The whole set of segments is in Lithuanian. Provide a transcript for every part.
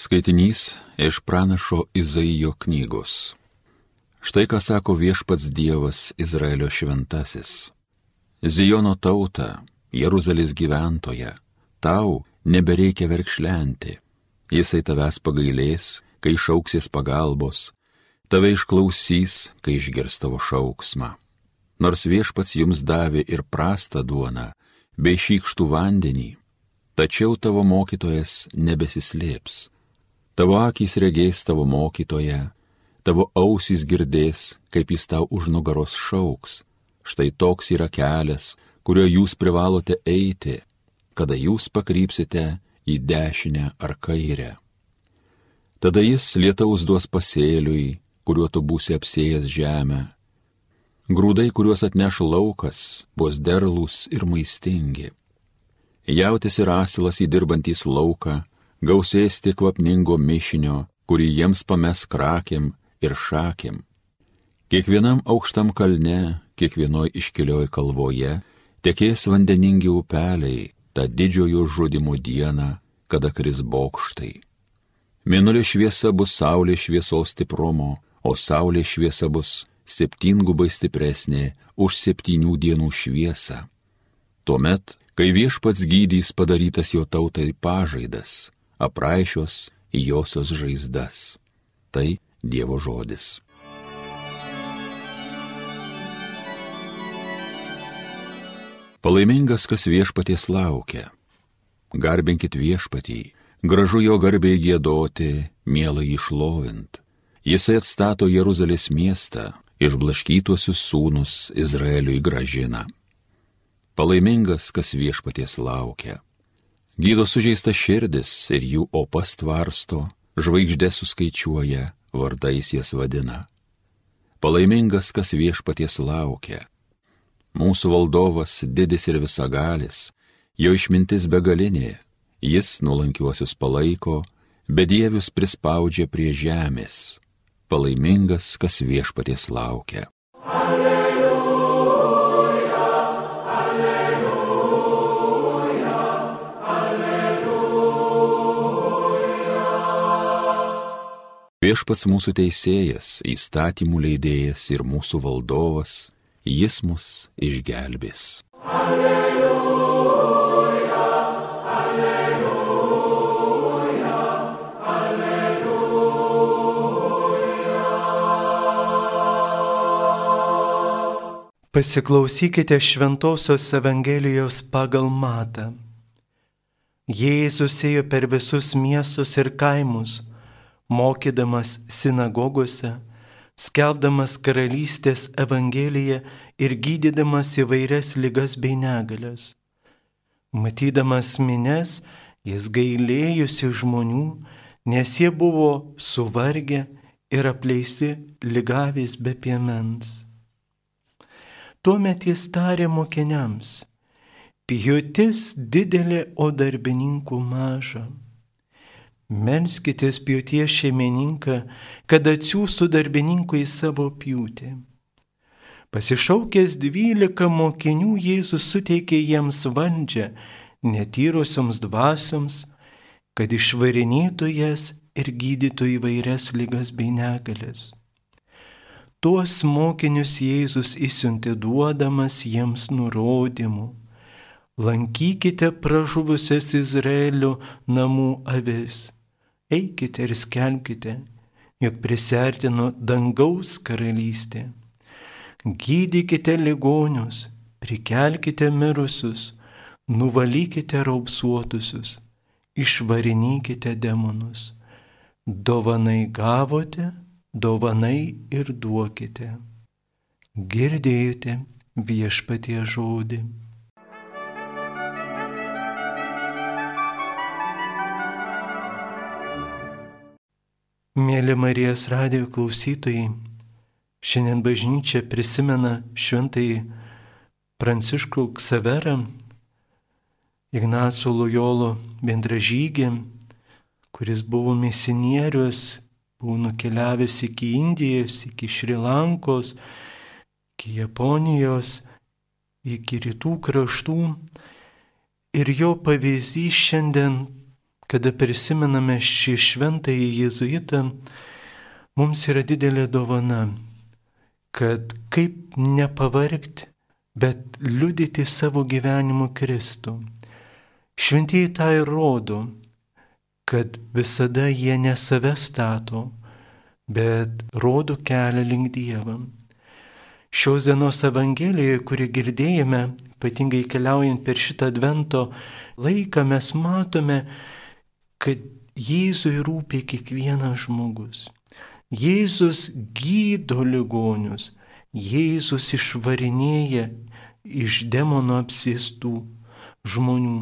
Skaitinys iš pranašo Izaijo knygos. Štai ką sako viešpats Dievas Izraelio šventasis. Zijono tauta, Jeruzalės gyventoja, tau nebereikia verkšlenti. Jisai tavęs pagailės, kai šauksies pagalbos, tave išklausys, kai išgirs tavo šauksmą. Nors viešpats jums davė ir prastą duoną, bei šykštų vandenį, tačiau tavo mokytojas nebesislėps Tavo akys regės tavo mokytoje, tavo ausys girdės, kaip jis tau už nugaros šauks. Štai toks yra kelias, kuriuo jūs privalote eiti, kada jūs pakrypsite į dešinę ar kairę. Tada jis lietaus duos pasėliui, kuriuo tu būsi apsėjęs žemę. Grūdai, kuriuos atneš laukas, bus derlus ir maistingi. Jautis ir asilas įdirbantys lauką, gausės tik kvapningo mišinio, kurį jiems pames krakiam ir šakiam. Kiekvienam aukštam kalne, kiekvienoj iškilioj kalvoje tekės vandeningi upeliai tą didžiojo žudimo dieną, kada kris bokštai. Mėnulio šviesa bus saulės šviesos stiprumo, o saulės šviesa bus septyngubai stipresnė už septynių dienų šviesą. Tuomet, kai viešpats gydys padarytas jo tautai pažaidas, apraišios josios žaizdas. Tai Dievo žodis. Palaimingas, kas viešpaties laukia. Garbinkit viešpatį, gražu jo garbiai gėdoti, mielai išlovint. Jisai atstato Jeruzalės miestą, išblaškytuosius sūnus Izraeliui gražina. Palaimingas, kas viešpaties laukia gydo sužeista širdis ir jų opas tvarsto, žvaigždė suskaičiuoja, vardais jas vadina. Palaimingas, kas viešpaties laukia. Mūsų valdovas didis ir visagalis, jo išmintis begalinė, jis nuolankiuosius palaiko, bedievius prispaudžia prie žemės. Palaimingas, kas viešpaties laukia. Viešpats mūsų teisėjas, įstatymų leidėjas ir mūsų valdovas, jis mus išgelbės. Alleluja, alleluja, alleluja. Pasiklausykite Šventojios Evangelijos pagal matą. Jėzus ėjo per visus miestus ir kaimus mokydamas sinagogose, skelbdamas karalystės evangeliją ir gydydamas įvairias ligas bei negalės. Matydamas mines, jis gailėjusi žmonių, nes jie buvo suvargę ir apleisti lygavis be piemens. Tuomet jis tarė mokiniams, pjūtis didelė, o darbininkų maža. Melskitės pjūties šeimininką, kad atsiųstų darbininkų į savo pjūtį. Pasišaukęs dvylika mokinių Jėzus suteikė jiems valdžią netyrosioms dvasioms, kad išvarinėtų jas ir gydytų įvairias lygas bei negalės. Tuos mokinius Jėzus įsiuntė duodamas jiems nurodymų. Lankykite pražuvusias Izraelio namų avis eikite ir skelbkite, jog prisertino dangaus karalystė. Gydykite ligonius, prikelkite mirusius, nuvalykite raupsuotusius, išvarinykite demonus. Dovanai gavote, dovanai ir duokite. Girdėjote viešpatie žodį. Mėly Marijos radijo klausytojai, šiandien bažnyčia prisimena šventai Pranciškų Ksaverą, Ignaco Lojolo bendražygį, kuris buvo misionierius, buvo nukeliavęs iki Indijos, iki Šrilankos, iki Japonijos, iki rytų kraštų. Ir jo pavyzdys šiandien kada prisimename šį šventąjį jėzuitą, mums yra didelė dovana, kad kaip nepavargti, bet liudyti savo gyvenimu Kristų. Šventieji tą ir rodo, kad visada jie ne save stato, bet rodo kelią link Dievą. Šios dienos Evangelijoje, kurį girdėjome, ypatingai keliaujant per šitą advento laiką, mes matome, kad Jėzui rūpi kiekvienas žmogus. Jėzus gydo ligonius, Jėzus išvarinėja iš demono apsėstų žmonių.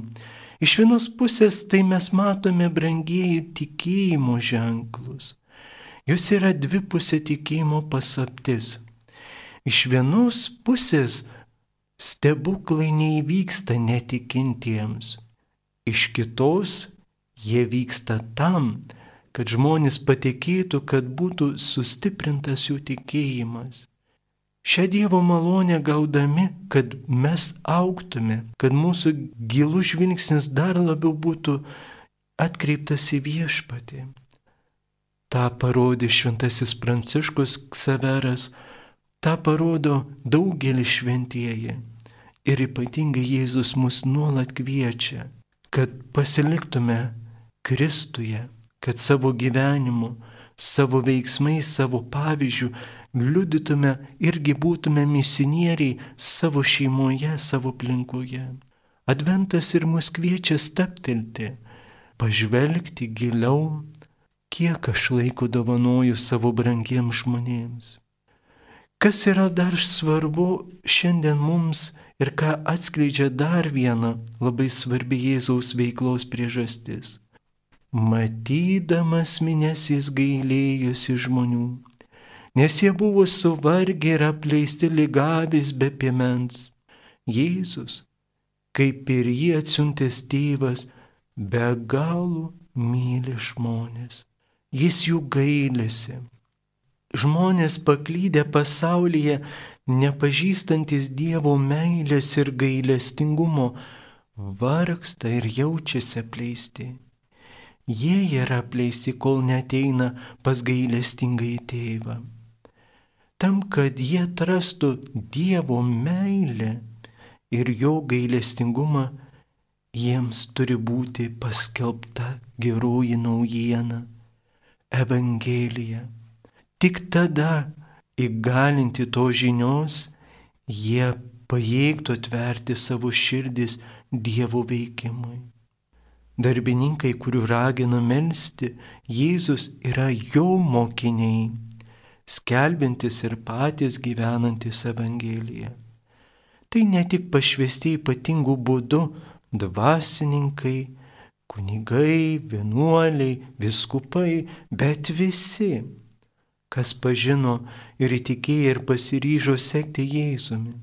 Iš vienos pusės tai mes matome brangieji tikėjimo ženklus. Jos yra dvipusė tikėjimo pasaptis. Iš vienos pusės stebuklai neįvyksta netikintiems, iš kitos jie vyksta tam, kad žmonės patikėtų, kad būtų sustiprintas jų tikėjimas. Šią Dievo malonę gaudami, kad mes auktume, kad mūsų gilus žvilgsnis dar labiau būtų atkreiptas į viešpatį. Ta parodė šventasis Pranciškus Ksaveras, tą parodo daugelis šventieji. Ir ypatingai Jėzus mus nuolat kviečia, kad pasiliktume Kristuje, kad savo gyvenimu, savo veiksmais, savo pavyzdžių liudytume irgi būtume misionieriai savo šeimoje, savo aplinkoje. Adventas ir mus kviečia staptelti, pažvelgti giliau, kiek aš laiko dovanoju savo brangiems žmonėms. Kas yra dar svarbu šiandien mums ir ką atskleidžia dar viena labai svarbi Jėzaus veiklos priežastis Matydamas minės jis gailėjusi žmonių, nes jie buvo suvargę ir apleisti lygavis be piemens. Jėzus, kaip ir jį atsiuntęs tėvas, be galų myli žmonės. Jis jų gailėsi. Žmonės paklydę pasaulyje, nepažįstantis Dievo meilės ir gailestingumo, vargsta ir jaučiasi apleisti. Jie yra apleisti, kol neteina pas gailestingai tėvą. Tam, kad jie atrastų Dievo meilę ir jo gailestingumą, jiems turi būti paskelbta geroji naujiena - Evangelija. Tik tada įgalinti to žinios, jie pajėgtų atverti savo širdis Dievo veikimui. Darbininkai, kurių ragino melstį, Jėzus yra jo mokiniai, skelbintis ir patys gyvenantis Evangeliją. Tai ne tik pašvesti ypatingų būdų dvasininkai, kunigai, vienuoliai, viskupai, bet visi, kas pažino ir įtikėjo ir pasiryžo sekti Jėzumi.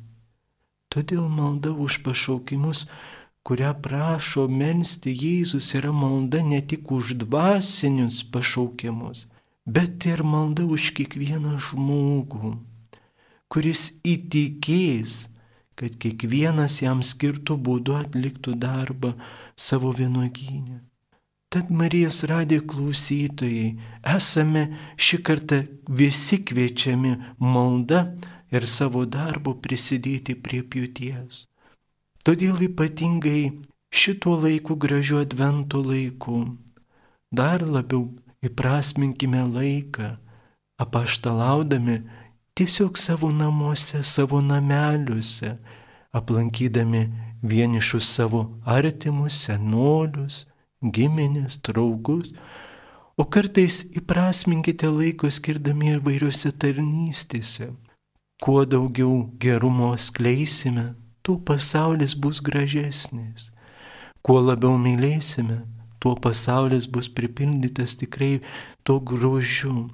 Todėl malda už pašaukimus kurią prašo mensti Jėzus, yra malda ne tik už dvasinius pašaukimus, bet ir malda už kiekvieną žmogų, kuris įtikės, kad kiekvienas jam skirtų būdu atliktų darbą savo vienuogynę. Tad Marijos radė klausytojai, esame šį kartą visi kviečiami malda ir savo darbu prisidėti prie pjūties. Todėl ypatingai šituo laiku gražiu advento laiku dar labiau įprasminkime laiką, apaštalaudami tiesiog savo namuose, savo nameliuose, aplankydami vienišus savo artimus, senolius, giminės, draugus, o kartais įprasminkite laiko skirdami ir vairiuose tarnystėse. Kuo daugiau gerumo skleisime, tuo pasaulis bus gražesnis. Kuo labiau mylėsime, tuo pasaulis bus pripildytas tikrai to grožiu.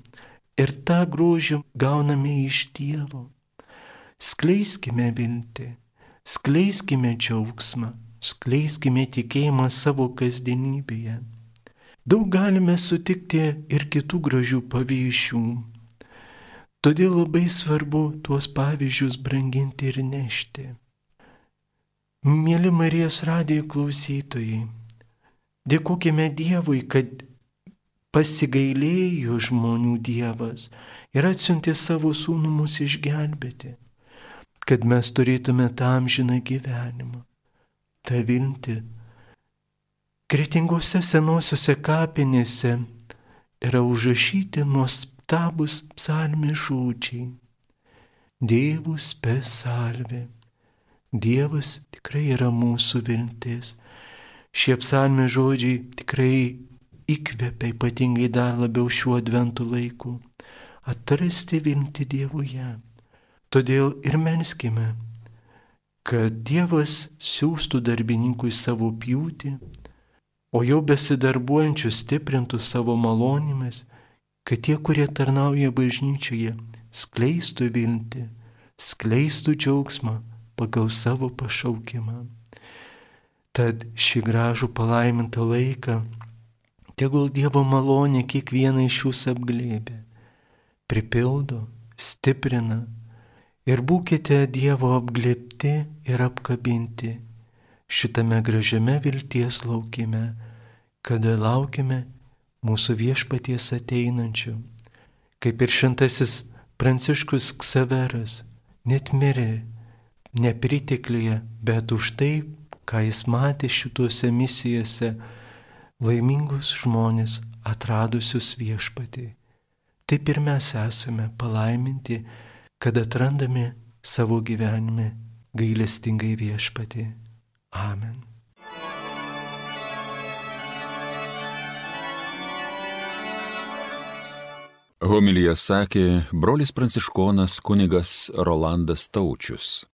Ir tą grožį gauname iš Dievo. Skleiskime viltį, skleiskime džiaugsmą, skleiskime tikėjimą savo kasdienybėje. Daug galime sutikti ir kitų gražių pavyzdžių. Todėl labai svarbu tuos pavyzdžius branginti ir nešti. Mėly Marijos radijo klausytojai, Dėkojame Dievui, kad pasigailėjo žmonių Dievas ir atsiuntė savo sūnų mus išgelbėti, kad mes turėtume tą amžiną gyvenimą, tą viltį. Kretingose senosiuose kapinėse yra užrašyti nuostabus psalmės žodžiai. Dievus pesalvė. Dievas tikrai yra mūsų viltis. Šie psalmės žodžiai tikrai įkvepia ypatingai dar labiau šiuo adventų laiku atrasti viltį Dievuje. Todėl ir menskime, kad Dievas siūstų darbininkui savo pjūtį, o jau besidarbuojančius stiprintų savo malonėmis, kad tie, kurie tarnauja bažnyčioje, skleistų viltį, skleistų džiaugsmą pagal savo pašaukimą. Tad šį gražų palaimintą laiką tegul Dievo malonė kiekvieną iš jūsų apglėbė, pripildo, stiprina ir būkite Dievo apglėbti ir apkabinti šitame gražiame vilties laukime, kada laukime mūsų viešpaties ateinančių. Kaip ir šventasis Pranciškus Ksaveras net mirė nepritekliuje, bet už tai, ką jis matė šituose misijose, laimingus žmonės atradusius viešpatį. Taip ir mes esame palaiminti, kad atrandame savo gyvenime gailestingai viešpatį. Amen. Homilyje sakė brolis pranciškonas kunigas Rolandas Taučius.